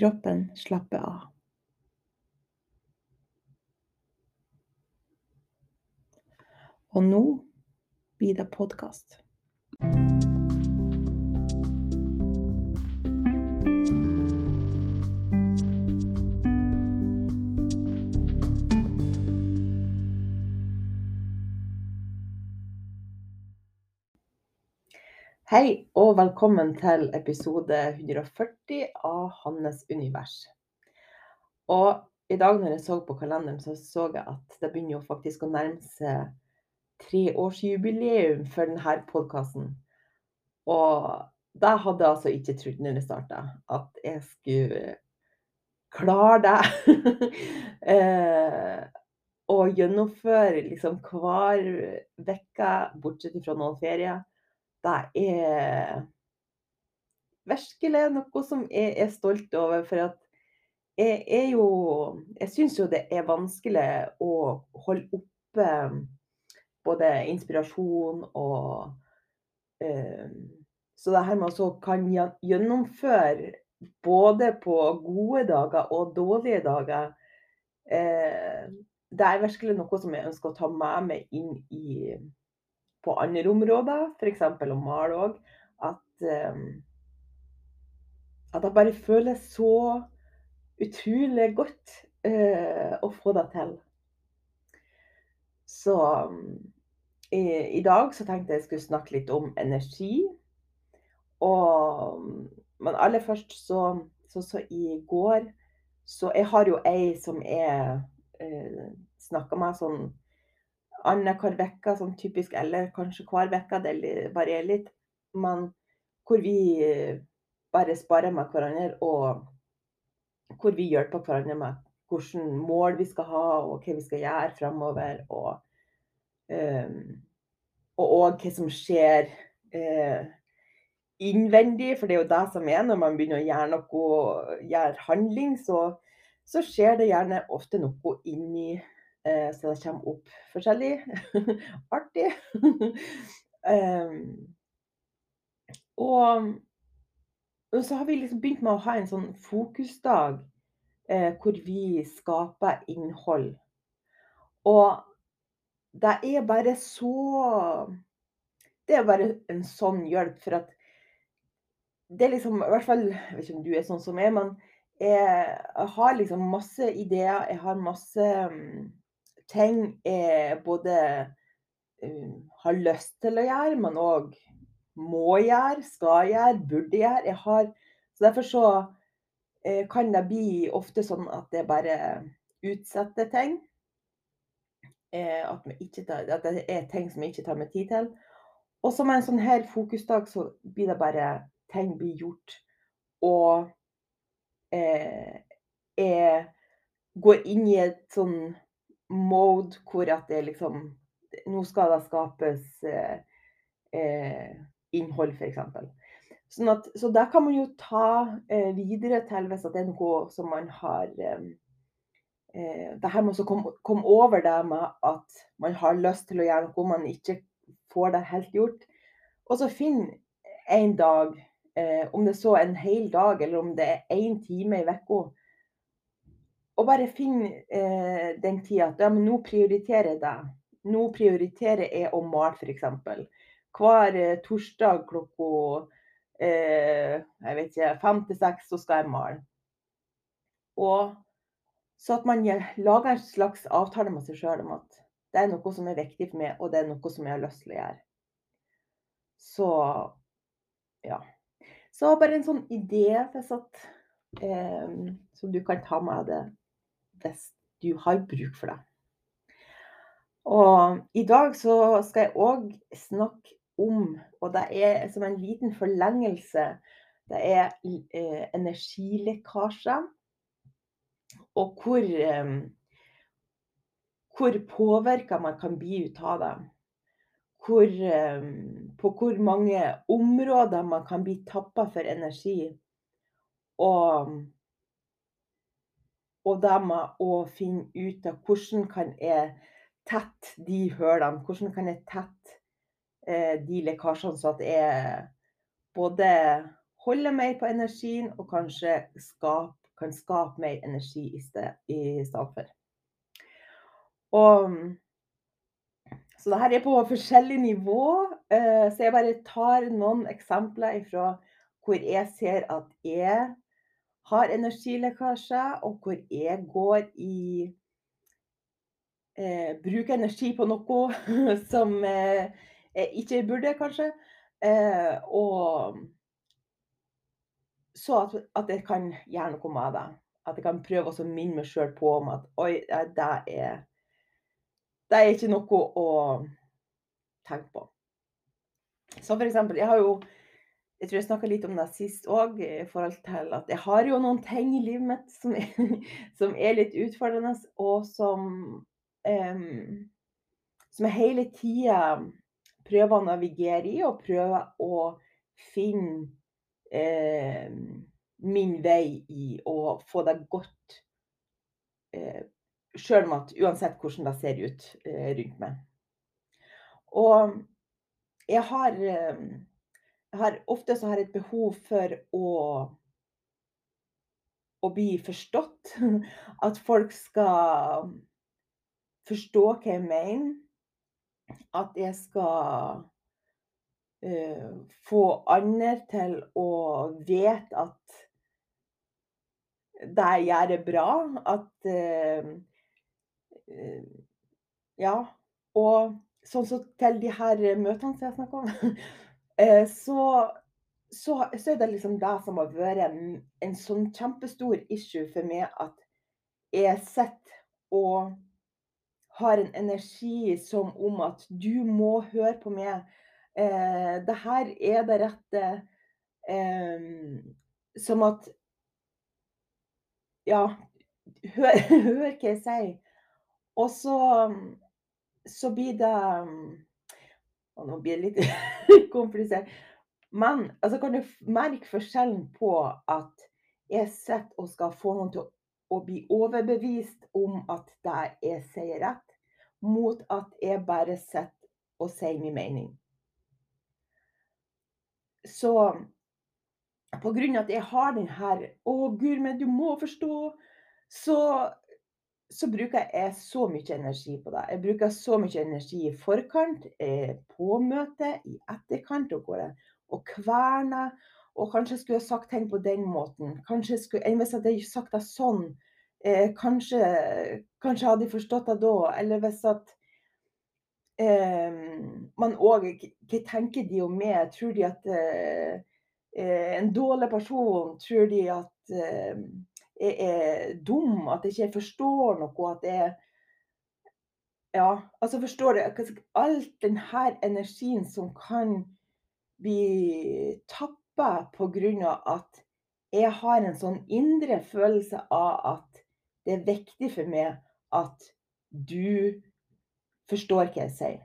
Kroppen slapper av. Og nå blir det podkast. Hei og velkommen til episode 140 av Hannes univers. Og i dag når jeg så på kalenderen, så så jeg at det begynner jo faktisk å nærme seg treårsjubileum for denne podkasten. Og det hadde jeg altså ikke trodd når jeg starta, at jeg skulle klare det. eh, å gjennomføre liksom hver uke, bortsett fra noen ferier det er virkelig noe som jeg er stolt over. For at jeg er jo Jeg syns jo det er vanskelig å holde oppe både inspirasjon og eh, Så det her med å kan gjennomføre både på gode dager og dårlige dager eh, Det er virkelig noe som jeg ønsker å ta med meg inn i på andre områder, f.eks. å male òg, at um, at jeg bare føler så utrolig godt uh, å få det til. Så um, i, i, dag så tenkte jeg skulle snakke litt om energi. Og, men aller først så, så, så i går Så jeg har jo ei som jeg uh, snakka med sånn annenhver uke, sånn typisk, eller kanskje hver uke, det varierer litt. Men hvor vi eh, bare sparer med hverandre, og hvor vi hjelper hverandre med hvilke mål vi skal ha, og hva vi skal gjøre framover. Og um, hva som skjer uh, innvendig, for det er jo det som er når man begynner å gjøre noe, gjøre handling, så, så skjer det gjerne ofte noe inni så det kommer opp forskjellig. Artig. um, og, så har vi liksom begynt med å ha en sånn fokusdag eh, hvor vi skaper innhold. Og det er bare så Det er bare en sånn hjelp, for at det er liksom I hvert fall Jeg vet ikke om du er sånn som meg, men jeg har liksom masse ideer. Jeg har masse um, ting jeg både uh, har lyst til å gjøre, men òg må gjøre, skal gjøre, burde gjøre. Har, så derfor så uh, kan det bli ofte sånn at jeg bare utsetter ting. Uh, at, tar, at, det er ting som jeg ikke tar meg tid til. Og som en sånn her fokusdag, så blir det bare ting blir gjort. Og jeg går inn i et sånn mode hvor at det liksom Nå skal det skapes eh, eh, innhold, f.eks. Sånn så der kan man jo ta eh, videre til hvis det er noe som man har eh, eh Det her med å komme, kom over det med at man har lyst til å gjøre noe man ikke får det helt gjort. Og så finn en dag, eh, om det er så en hel dag eller om det er én time i uka, og bare finn eh, den tida at ja, men nå prioriterer jeg deg. Nå prioriterer jeg å male, f.eks. Hver eh, torsdag klokka eh, ikke, fem til seks så skal jeg male. Og så at man lager en slags avtale med seg sjøl om at det er noe som er viktig for meg, og det er noe som jeg har lyst til å gjøre. Så ja. Så bare en sånn idé hvis at, eh, som du kan ta med deg hvis du har bruk for det. Og i dag så skal jeg òg snakke om, og det er som en liten forlengelse, det er eh, energilekkasje. Og hvor, eh, hvor påvirka man kan bli ut av det. Hvor, eh, på hvor mange områder man kan bli tappa for energi. Og og det med å finne ut av hvordan kan jeg tette de hullene, hvordan kan jeg tette eh, de lekkasjene, så at jeg både holder mer på energien og kanskje skap, kan skape mer energi i stedet, i stedet for. Og, så det er på forskjellig nivå, eh, så jeg bare tar noen eksempler fra hvor jeg ser at jeg har energilekkasje, og hvor jeg går i eh, Bruker energi på noe som eh, jeg ikke burde, kanskje. Eh, og så at, at, jeg kan gjøre noe med det. At jeg kan prøve å minne meg sjøl på om at oi, det er, det er ikke noe å tenke på. Så for eksempel, jeg har jo jeg tror jeg snakka litt om det sist òg, i forhold til at jeg har jo noen ting i livet mitt som er, som er litt utfordrende, og som, um, som jeg hele tida prøver å navigere i, og prøver å finne eh, min vei i å få det godt. Eh, Sjøl om at uansett hvordan det ser ut eh, rundt meg. Og jeg har eh, har, ofte så har jeg et behov for å å bli forstått. At folk skal forstå hva jeg mener. At jeg skal uh, få andre til å vite at det jeg gjør, er bra. At uh, uh, Ja. Og sånn som så til de her møtene som jeg snakker om. Eh, så, så, så, er det liksom det som har vært en, en sånn kjempestor issue for meg, at jeg sitter og har en energi som om at du må høre på meg. Eh, det her er det rette. Eh, som at Ja, hør, hør hva jeg sier. Og så, så blir det og nå blir det litt komplisert. Men altså, kan du merke forskjellen på at jeg sitter og skal få noen til å bli overbevist om at det jeg sier rett, mot at jeg bare sitter og sier min mening. Så på grunn av at jeg har den her 'Å, gud, men du må forstå', så så bruker jeg så mye energi på det. Jeg bruker så mye energi i forkant, eh, på møtet, i etterkant, og går og kverner. Og kanskje skulle jeg sagt ting på den måten. Kanskje skulle, Hvis jeg hadde sagt det sånn, eh, kanskje, kanskje hadde jeg forstått det da. Eller hvis at eh, man òg Hva tenker de om meg? Tror de at eh, eh en dårlig person Tror de at eh, jeg er dum, at jeg ikke forstår noe, at jeg Ja, altså forstår du Alt denne energien som kan bli tappa pga. at jeg har en sånn indre følelse av at det er viktig for meg at du forstår hva jeg sier.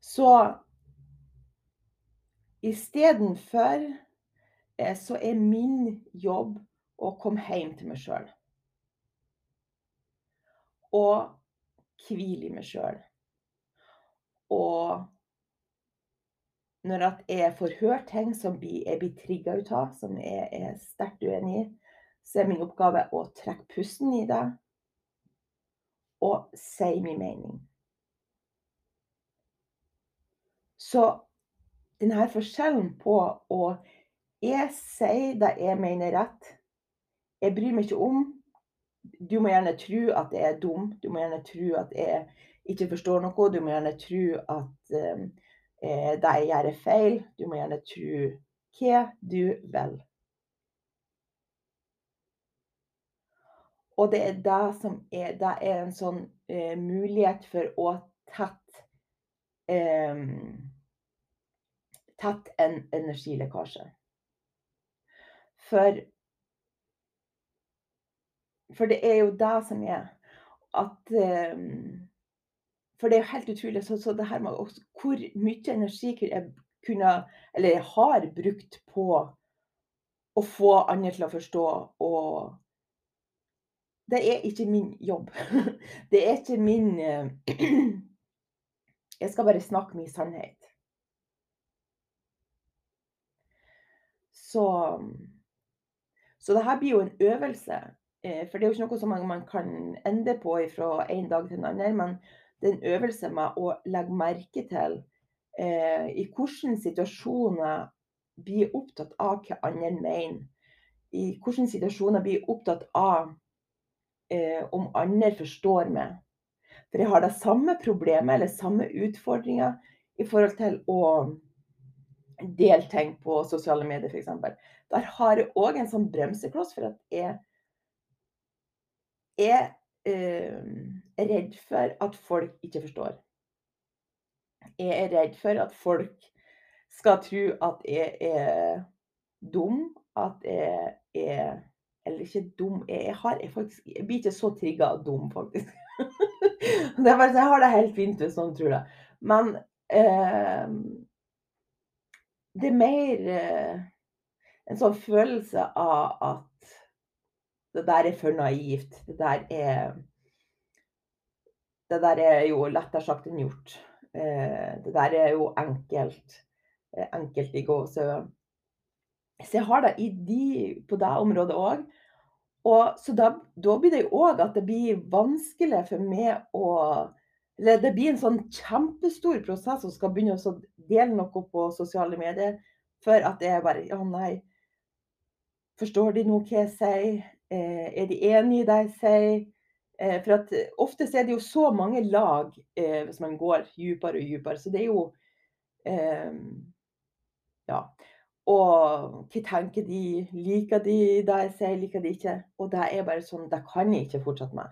Så istedenfor så er min jobb å komme hjem til meg sjøl. Og hvile i meg sjøl. Og når jeg får høre ting som jeg blir trigga ut av, som jeg er sterkt uenig i, så er min oppgave å trekke pusten i det og si min mening. Så denne forskjellen på å Jeg sier det jeg mener rett. Jeg bryr meg ikke om. Du må gjerne tro at jeg er dum. Du må gjerne tro at jeg ikke forstår noe. Du må gjerne tro at um, det jeg gjør, er feil. Du må gjerne tro hva du vil. Og det er det som er Det er en sånn eh, mulighet for å tette eh, Tett en energilekkasje. For For det er jo det som er at um, For det er jo helt utrolig så, så det her med også, hvor mye energi jeg kunne Eller jeg har brukt på å få andre til å forstå og Det er ikke min jobb. Det er ikke min Jeg skal bare snakke min sannhet. Så så det her blir jo en øvelse. Eh, for det er jo ikke noe som man kan ende på fra en dag til en annen. Men det er en øvelse med å legge merke til eh, i hvilke situasjoner blir opptatt av hva andre mener. I hvilke situasjoner blir opptatt av eh, om andre forstår meg. For jeg har det samme problemet eller samme utfordringer i forhold til å dele ting på sosiale medier, f.eks. Der har jeg òg en sånn bremsekloss for at jeg er eh, redd for at folk ikke forstår. Jeg er redd for at folk skal tro at jeg er dum, at jeg er Eller ikke dum, jeg, har, jeg, faktisk, jeg blir ikke så trigga av dum, faktisk. det er bare, jeg har det helt fint hvis noen tror det. Men eh, det er mer eh, en sånn følelse av at det der er for naivt. Det der er Det der er jo lettere sagt enn gjort. Eh, det der er jo enkelt. Eh, enkelt i gåsehud. Så jeg har det de, på det området òg. Og så da, da, blir det jo òg at det blir vanskelig for meg å det blir en sånn kjempestor prosess å skal begynne å dele noe på sosiale medier, for at det er bare Ja, nei. Forstår de noe hva jeg sier? Eh, er de enig i det jeg sier? Eh, for at ofte er det jo så mange lag eh, hvis man går dypere og dypere. Så det er jo Ja. Og hva tenker de? Liker de det jeg sier, liker de ikke? Og det er bare sånn Det kan jeg ikke fortsette med.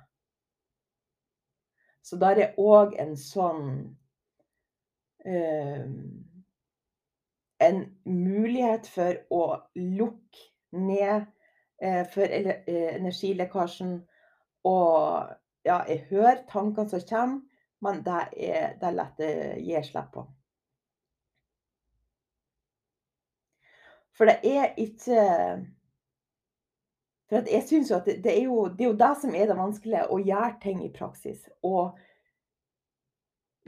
Så der er òg en sånn En mulighet for å lukke ned eh, for eh, energilekkasjen. Og ja, jeg hører tankene som kommer, men det er, det er lett å gi slipp på. For det er ikke For jeg syns jo at det, det, er jo, det, er jo, det som er det vanskelige, å gjøre ting i praksis. Og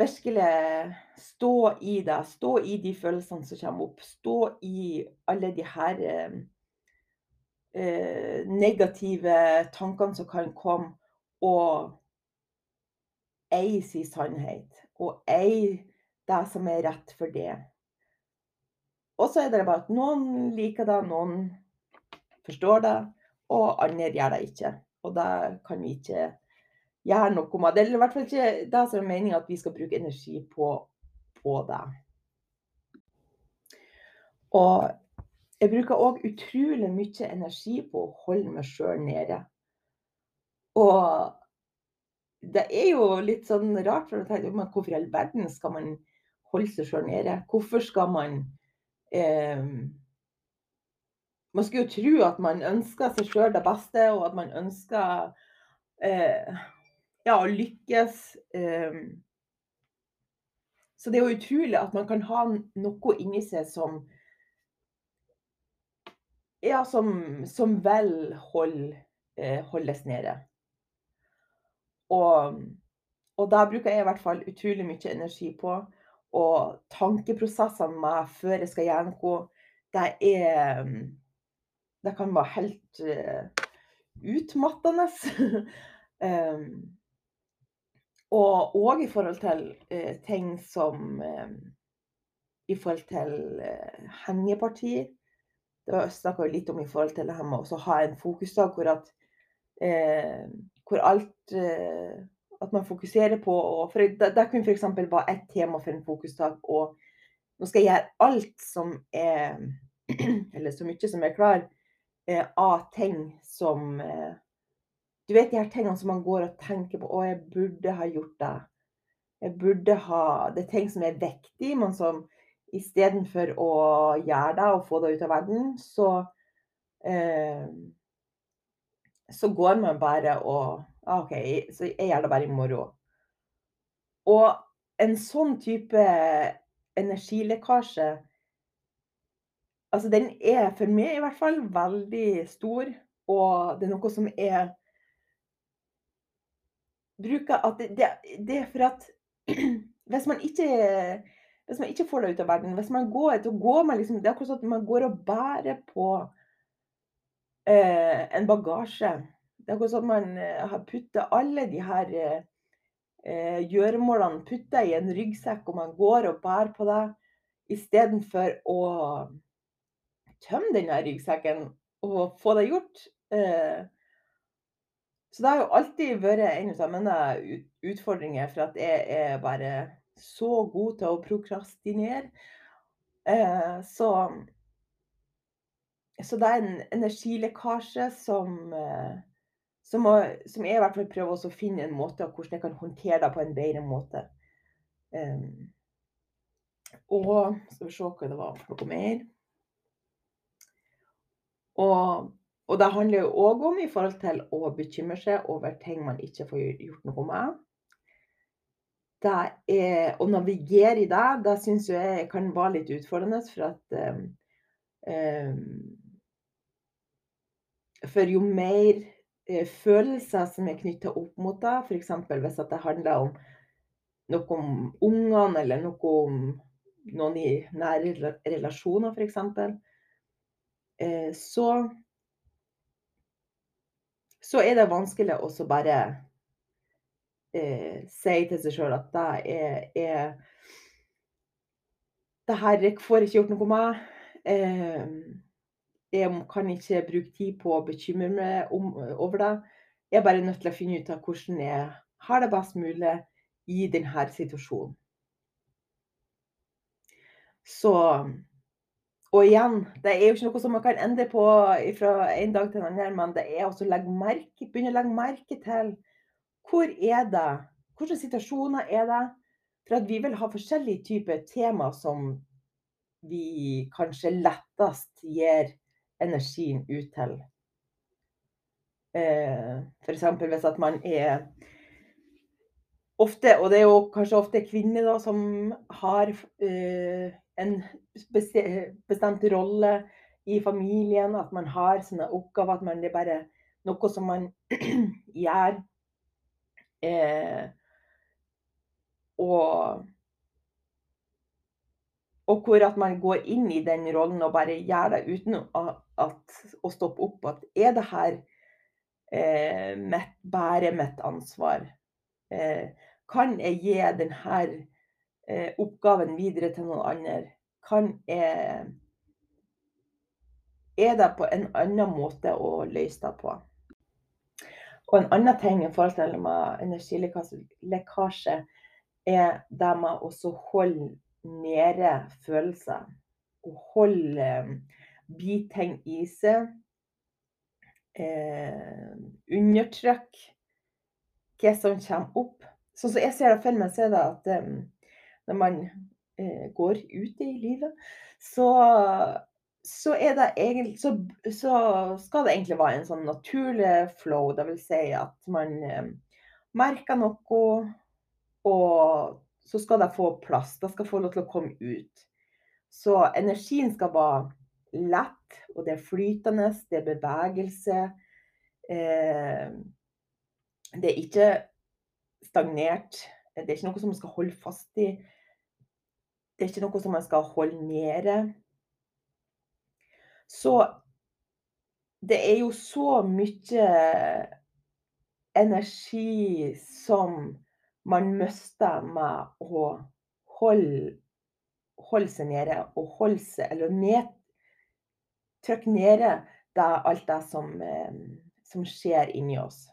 virkelig stå i det. Stå i de følelsene som kommer opp. Stå i alle de her eh, eh, negative tankene som kan komme, og ei si sannhet. Og ei det som er rett for det. Og så er det bare at noen liker det, noen forstår det, og andre gjør det ikke. Og det kan vi ikke gjøre noe med. Det er i hvert fall ikke det som er meninga at vi skal bruke energi på, på det. Og jeg bruker òg utrolig mye energi på å holde meg sjøl nede. Og det er jo litt sånn rart, for å tenke men hvorfor i all verden skal man holde seg sjøl nede? Hvorfor skal man eh, Man skulle jo tro at man ønsker seg sjøl det beste, og at man ønsker eh, ja, å lykkes. Eh, Så det er jo utrolig at man kan ha noe inni seg som Ja, som som vel hold, eh, holdes nede. Og og da bruker jeg i hvert fall utrolig mye energi på og tankeprosessene med før jeg skal gjøre noe, det er Det kan være helt uh, utmattende. um, og òg i forhold til uh, ting som uh, I forhold til uh, hengeparti. Det snakka vi litt om i forhold til det her med å ha en fokusdag hvor at hvor alt at man fokuserer på og for Det, det kunne f.eks. være ett tema for en fokusdag. Og nå skal jeg gjøre alt som er Eller så mye som er klar eh, av ting som eh, Du vet de her tingene som man går og tenker på. 'Å, jeg burde ha gjort det.' Jeg burde ha Det er ting som er viktig, men som istedenfor å gjøre det og få det ut av verden, så eh, så går man bare og OK, så jeg gjør det bare i morgen. Og en sånn type energilekkasje Altså, den er for meg i hvert fall veldig stor, og det er noe som jeg bruker at det, det, er for at hvis man ikke hvis man ikke får det ut av verden, hvis man går, så går man liksom Det er akkurat som at man går og bærer på eh, en bagasje. Det er akkurat som man eh, har putta alle de her eh, gjøremålene putta i en ryggsekk, og man går og bærer på det, istedenfor å tømme denne ryggsekken og få det gjort. Eh, så det har jo alltid vært en av mine utfordringer, for at jeg er bare så god til å prokrastinere. Eh, så, så det er en energilekkasje som eh, som, som jeg i hvert fall prøver å finne en måte av hvordan jeg kan håndtere det på en bedre måte. Og skal vi se hva det var for noe mer. Og, og det handler jo òg om i forhold til å bekymre seg over ting man ikke får gjort noe med. Er, å navigere i det, det syns jeg kan være litt utfordrende. For at um, For jo mer Eh, følelser som er knytta opp mot det. F.eks. hvis det handler om noe om ungene, eller noe om noen i nære relasjoner, f.eks. Eh, så så er det vanskelig å bare eh, si til seg sjøl at det er, er Det her får ikke gjort noe med. Eh, jeg kan ikke bruke tid på å bekymre meg om, over det. Jeg er bare nødt til å finne ut av hvordan jeg har det best mulig i denne situasjonen. Så Og igjen, det er jo ikke noe som man kan endre på fra en dag til en annen, men det er også å legge merke, begynne å legge merke til hvor er det, hvilke situasjoner er det? For at vi vil ha forskjellige typer tema som vi kanskje lettest gir energien ut til. Eh, F.eks. hvis at man er ofte, og det er jo kanskje ofte kvinner da, som har eh, en bestemt rolle i familien, at man har sånne oppgaver, at man, det er bare noe som man gjør. Eh, og og hvor at man går inn i den rollen og bare gjør det uten at, å stoppe opp. At er det her eh, mitt, bare mitt ansvar? Eh, kan jeg gi denne eh, oppgaven videre til noen andre? Kan eh, Er det på en annen måte å løse det på? Og en annen ting i forhold til energilekkasje er det med å holde nede følelser. Å holde eh, biting i seg. Eh, undertrykk hva som kommer opp. Sånn som jeg ser det for meg, så er det at um, når man eh, går ute i livet, så, så, egentlig, så, så, skal det egentlig være en sånn naturlig flow. Det vil si at man eh, merker noe og så skal det få plass. Det skal få lov til å komme ut. Så energien skal være lett, og det er flytende, det er bevegelse. Eh, det er ikke stagnert. Det er ikke noe som man skal holde fast i. Det er ikke noe som man skal holde nede. Så det er jo så mye energi som man mister med å holde holde seg nede og holde seg Eller ned Trykke nede det, alt det som, eh, som skjer inni oss.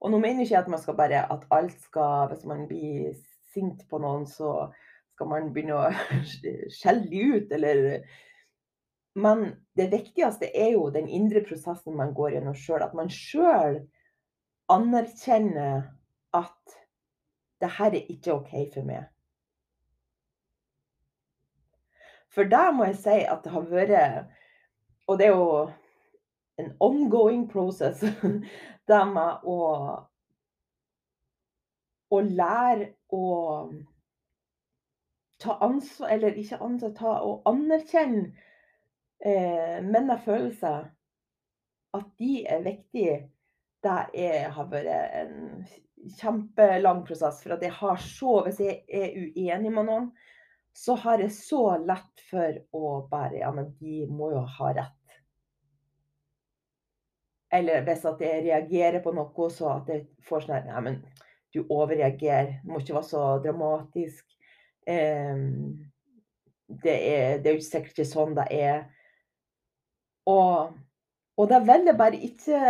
Og nå mener jeg ikke at man skal bare at alt skal Hvis man blir sint på noen, så skal man begynne å skjelle ut, eller Men det viktigste er jo den indre prosessen man går gjennom sjøl. At man sjøl anerkjenner at det her er ikke OK for meg. For da må jeg si at det har vært Og det er jo en ongoing process, det med å å lære å ta ansvar Eller ikke ansvar, ta og anerkjenne eh, mine følelser. At de er viktige. Det er, har vært en kjempelang prosess. For at jeg har så Hvis jeg er uenig med noen, så har jeg så lett for å bare Ja, men de må jo ha rett. Eller hvis at jeg reagerer på noe, så at jeg får sånn Nei, men du overreagerer. Du må ikke være så dramatisk. Um, det, er, det er jo sikkert ikke sånn det er. Og, og da vil jeg bare ikke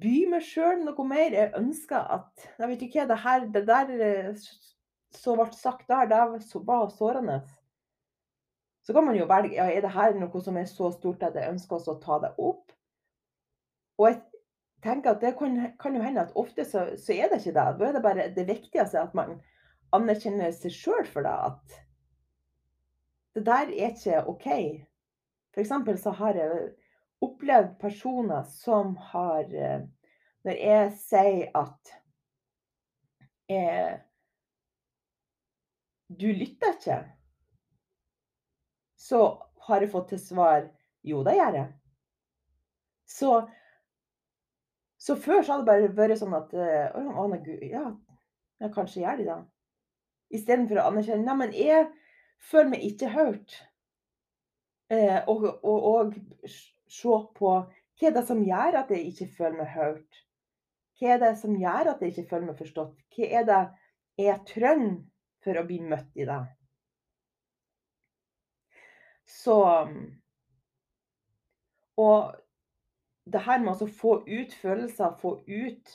by meg sjøl noe mer. Jeg ønsker at Jeg vet ikke det her Det der som ble sagt der, det var sårende. Så kan man jo velge ja, er det her noe som er så stort at jeg ønsker å ta det opp. Og jeg tenker at det kan, kan jo hende at ofte så, så, er det ikke det. Da er det bare det viktigste at man anerkjenner seg sjøl for det. At det der er ikke OK. F.eks. så har jeg opplevd personer som har eh, Når jeg sier at jeg du lytter ikke. Så har jeg fått til svar jo, det gjør jeg. Så, så før så hadde det bare vært sånn at Å, Anne Gud, ja, ja, kanskje gjør de det. Istedenfor å anerkjenne Nei, men jeg føler meg ikke hørt. Eh, og, og, og se på hva er det som gjør at jeg ikke føler meg hørt? Hva er det som gjør at jeg ikke føler meg forstått? Hva er det jeg trenger for å bli møtt i det. Så Og det her med å få ut følelser, få ut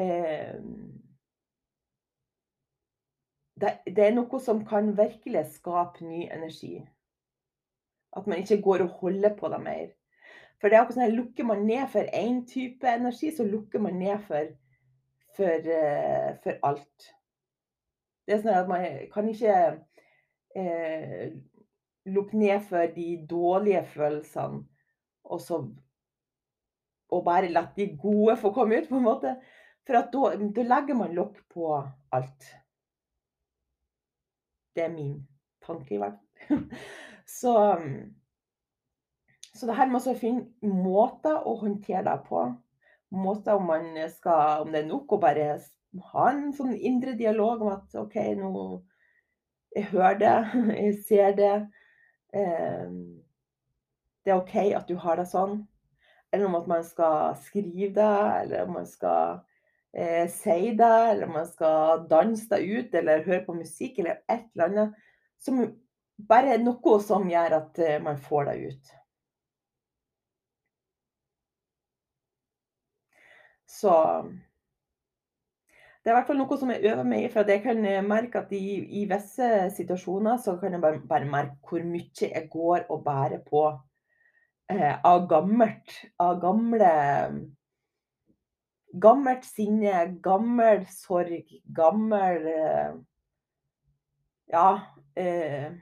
eh, det, det, er noe som kan virkelig skape ny energi. At man ikke går og holder på det mer. For det er akkurat sånn, Lukker man ned for én type energi, så lukker man ned for, for, uh, for alt. Det er sånn at man kan ikke eh, lukke ned for de dårlige følelsene, og så og bare la de gode få komme ut, på en måte. For da, da, legger man lokk på alt. Det er min tanke, i hvert fall. Så, så det her med å finne måter å håndtere det på. Måter om skal Om det er nok å bare ha en sånn indre dialog om at OK, nå Jeg hører det, jeg ser det. Eh, det er OK at du har det sånn. Eller om at man skal skrive det, eller om man skal eh, si det, eller man skal danse det ut, eller høre på musikk, eller et eller annet. Som bare er noe som gjør at eh, man får det ut. Så det er i hvert fall noe som jeg øver meg i, for jeg kan eh, merke at i, i visse situasjoner så kan jeg bare, bare, merke hvor mye jeg går og bærer på eh, av gammelt. Av gamle Gammelt sinne, gammel sorg, gammel eh, Ja. Eh,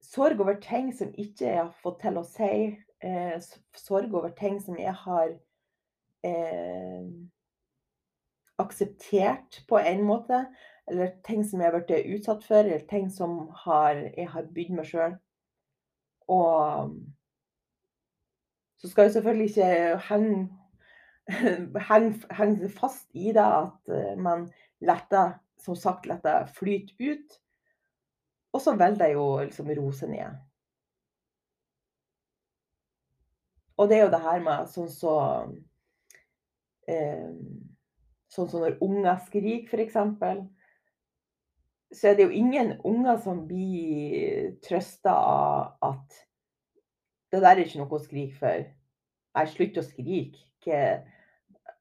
sorg over ting som ikke jeg har fått til å si. Eh, sorg over ting som jeg har eh, akseptert på en måte, eller ting som jeg har blitt utsatt for, eller ting som har jeg har bydd meg sjøl. Og så skal jeg selvfølgelig ikke henge henge henge fast i det at man letter, som sagt, lar det flyte ut. Og så vil det jo liksom rose ned. Og det er jo det her med sånn så eh, Sånn som når unger skriker, eksempel. Så er det jo ingen unger som blir trøsta av at det der er ikke noe å skrike for. Jeg slutter å skrike.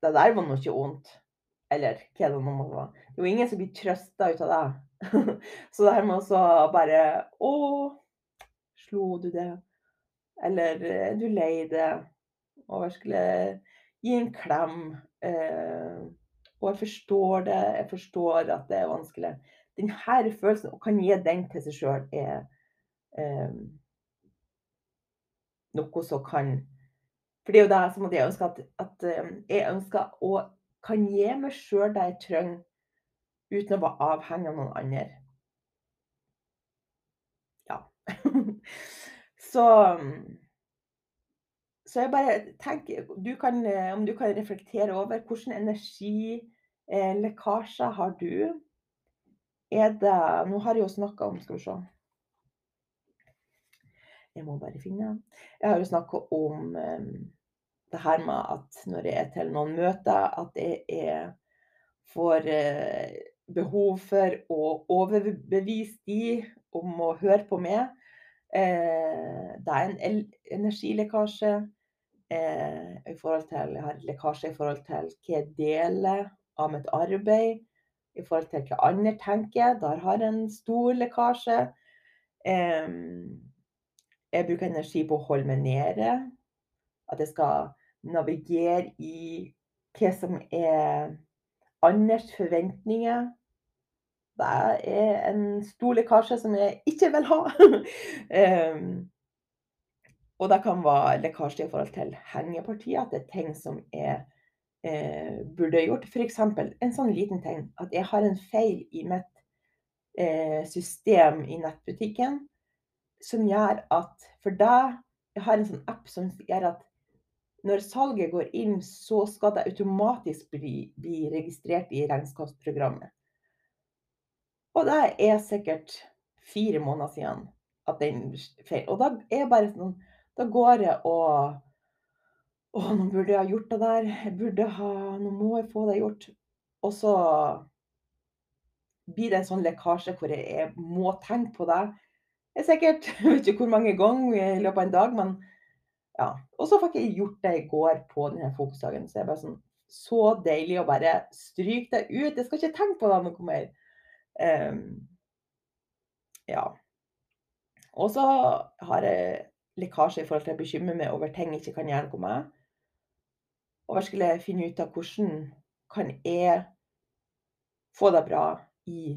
Det der var nå ikke vondt. Eller hva det nå være. Det er jo ingen som blir trøsta ut av det. Så det her med å bare Å, slo du det? Eller er du lei det? Og skulle gi en klem. Eh, og jeg forstår det, jeg forstår at det er vanskelig. Den her følelsen, å kan gi den til seg sjøl, er eh, noe som kan For det er jo det som jeg ønsker at, at jeg ønsker å kan gi meg sjøl det jeg trenger, uten å være avhengig av noen andre. Ja. Så så jeg bare tenker du kan, om du kan reflektere over hvilken energilekkasje har du? Er det Nå har jeg jo snakka om Skal vi se. Jeg må bare finne Jeg har jo snakka om det her med at når jeg er til noen møter, at jeg er får behov for å overbevise de om å høre på meg. Det er en energilekkasje i forhold til Jeg har lekkasje i forhold til hva jeg deler av mitt arbeid, i forhold til hva andre tenker. Der har jeg en stor lekkasje. Jeg bruker energi på å holde meg nede. At jeg skal navigere i hva som er andres forventninger. Det er en stor lekkasje som jeg ikke vil ha. Og det kan være lekkasje i forhold til hengepartiet, at det er ting som jeg eh, burde gjort. F.eks. en sånn liten ting at jeg har en feil i mitt eh, system i nettbutikken som gjør at For deg jeg har en sånn app som gjør at når salget går inn, så skal det automatisk bli, bli registrert i regnskapsprogrammet. Og det er sikkert fire måneder siden at den feil. Og da er det bare sånn Da går jeg og Å, nå burde jeg ha gjort det der. Jeg burde ha Nå må jeg få det gjort. Og så blir det en sånn lekkasje hvor jeg må tenke på det. Jeg er sikkert Jeg vet ikke hvor mange ganger i løpet av en dag, men ja. Og så fikk jeg gjort det i går på denne fokusdagen. Så det er bare sånn så deilig å bare stryke det ut. Jeg skal ikke tenke på det noe mer. Um, ja. Og så har jeg lekkasje i forhold til å bekymre meg over ting jeg ikke kan gjøre noe med. Og jeg skulle finne ut av hvordan kan jeg få det bra i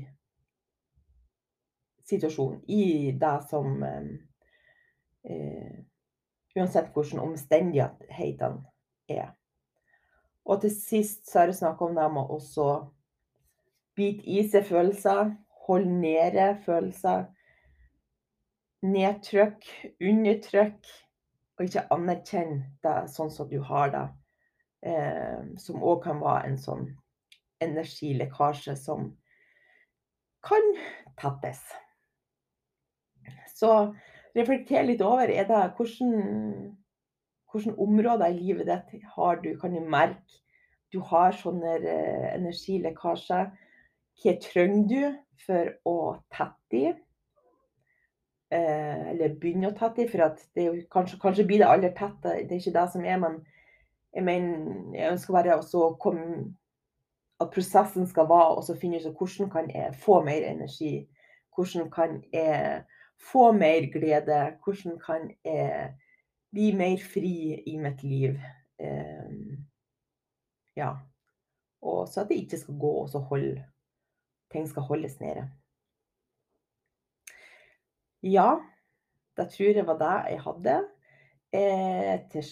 situasjonen, i det som eh, Uansett hvordan omstendighetene er. Og til sist så har det snakk om det med å bite i seg følelser, holde nede følelser. Nedtrykk, undertrykk, og ikke anerkjenn det sånn som du har det. Eh, som òg kan være en sånn energilekkasje som kan tettes. Så reflekter litt over er det hvordan, hvordan områder i livet ditt har du, kan du merke du har sånne eh, energilekkasjer. Hva trenger du for å tette i? Eh, eller begynne å tette i, for det jo, kanskje, kanskje, blir det aller tett, det er ikke det som er, men jeg mener, jeg ønsker bare å komme At prosessen skal være å finne ut hvordan kan jeg få mer energi? Hvordan kan jeg få mer glede? Hvordan kan jeg bli mer fri i mitt liv? Um, ja. Og så at det ikke skal gå og så holde Ting skal holdes nede. Ja, da tror jeg var det jeg hadde. Eh, til,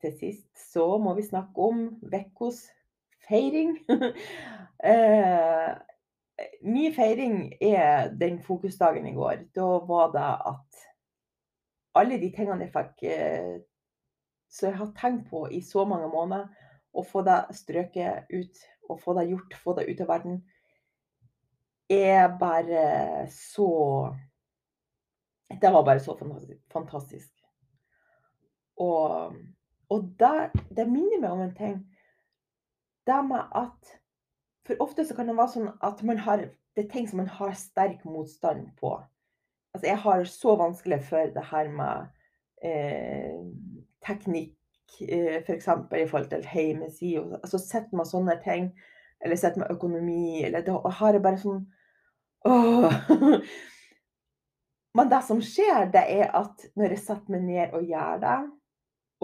til, sist så må vi snakke om ukas feiring. eh, min feiring er den fokusdagen i går. Da var det at alle de tingene jeg fikk som Så jeg har tenkt på i så mange måneder, å få det strøket ut, og få det gjort, få det ut av verden, er bare så Det var bare så fantastisk. Og, og det, det minner meg om en ting. Det med at For ofte så kan det være sånn at man har Det er ting som man har sterk motstand på. Altså, jeg har så vanskelig for det her med eh, teknikk, eh, f.eks. I forhold til hjemmesider. Altså, sitter man sånne ting, eller sitter med økonomi, eller da har jeg bare sånn Åh! Men det som skjer, det er at når jeg setter meg ned og gjør det,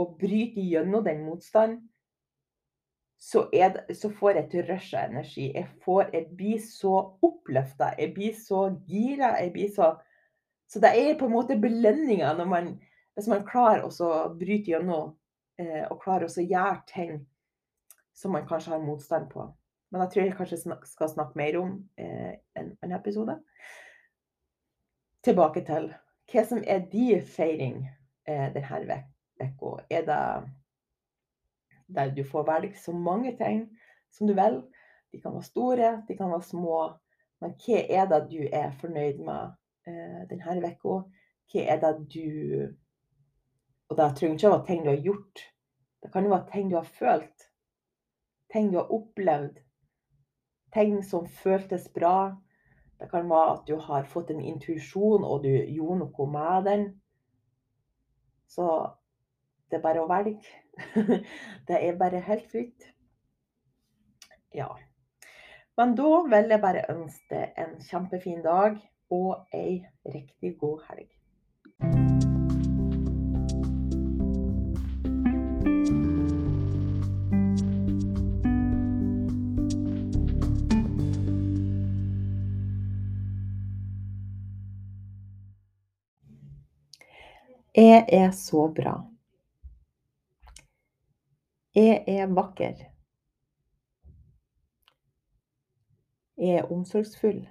og bryter gjennom den motstanden, så, det, så, får jeg et rush av energi. Jeg, får, jeg blir så oppløfta, jeg blir så gira. Jeg blir så Så det er på en måte belønninga Hvis man klarer å bryte gjennom eh, og klarer å gjøre ting som man kanskje har motstand på. Men jeg tror jeg kanskje snak, skal snakke mer om eh, en, en episode. Tilbake til hva som er din feiring eh, denne uka. Er det der du får velge så mange ting som du vil? De kan være store, de kan være små. Men hva er det du er fornøyd med eh, denne uka? Hva er det du Og det trenger ikke å være ting du har gjort. Det kan jo være ting du har følt. Ting du har opplevd ting som føltes bra. Det kan være at du har fått en intuisjon, og du gjorde noe med den. Så det er bare å velge. det er bare helt fritt. Ja. Men da vil jeg bare ønske deg en kjempefin dag og ei riktig god helg. Jeg er så bra. Jeg er vakker. Jeg er omsorgsfull.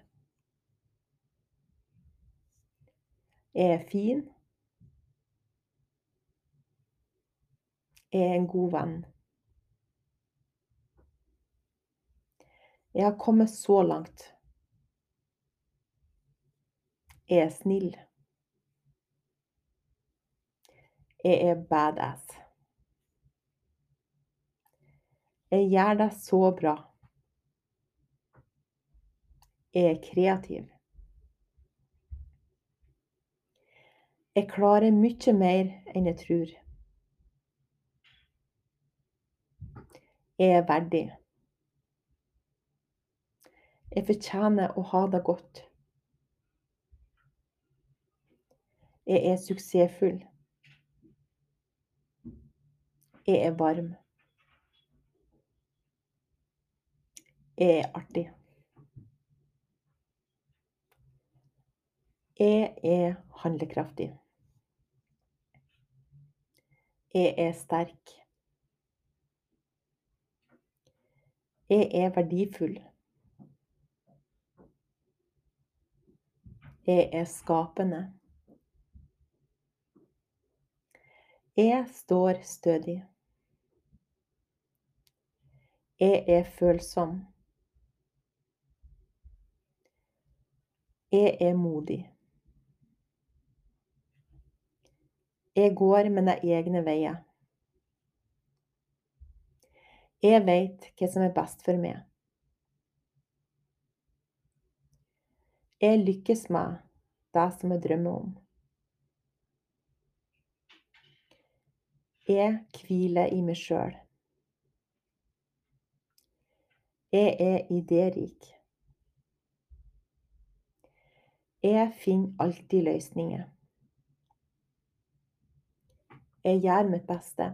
Jeg er fin. Jeg er en god venn. Jeg har kommet så langt. Jeg er snill. Jeg er badass. Jeg gjør det så bra. Jeg er kreativ. Jeg klarer mye mer enn jeg tror. Jeg er verdig. Jeg fortjener å ha det godt. Jeg er suksessfull. Jeg er varm. Er artig. Jeg er handlekraftig. Jeg er sterk. Jeg er verdifull. Jeg er skapende. Jeg står stødig. Jeg er følsom. Jeg er modig. Jeg går mine egne veier. Jeg veit hva som er best for meg. Jeg lykkes med det som jeg drømmer om. Jeg hviler i meg sjøl. Jeg er idérik. Jeg finner alltid løsninger. Jeg gjør mitt beste.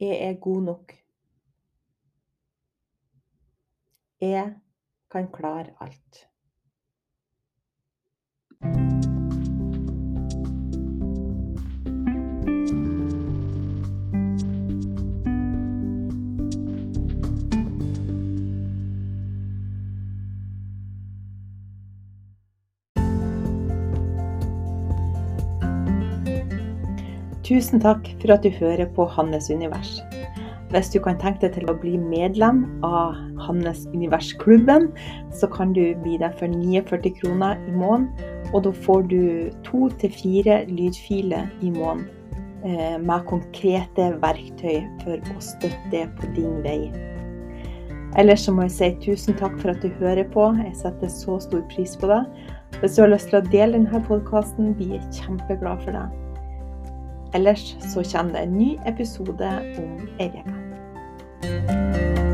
Jeg er god nok. Jeg kan klare alt. Tusen takk for at du hører på Hannes univers. Hvis du kan tenke deg til å bli medlem av Hannes univers-klubben, så kan du bli det for 49 kroner i måneden. Og da får du to til fire lydfiler i måneden eh, med konkrete verktøy for å støtte på din vei. Ellers så må jeg si tusen takk for at du hører på. Jeg setter så stor pris på det. Hvis du har lyst til å dele denne podkasten, blir jeg kjempeglad for det. Ellers så kommer det en ny episode om ei uke.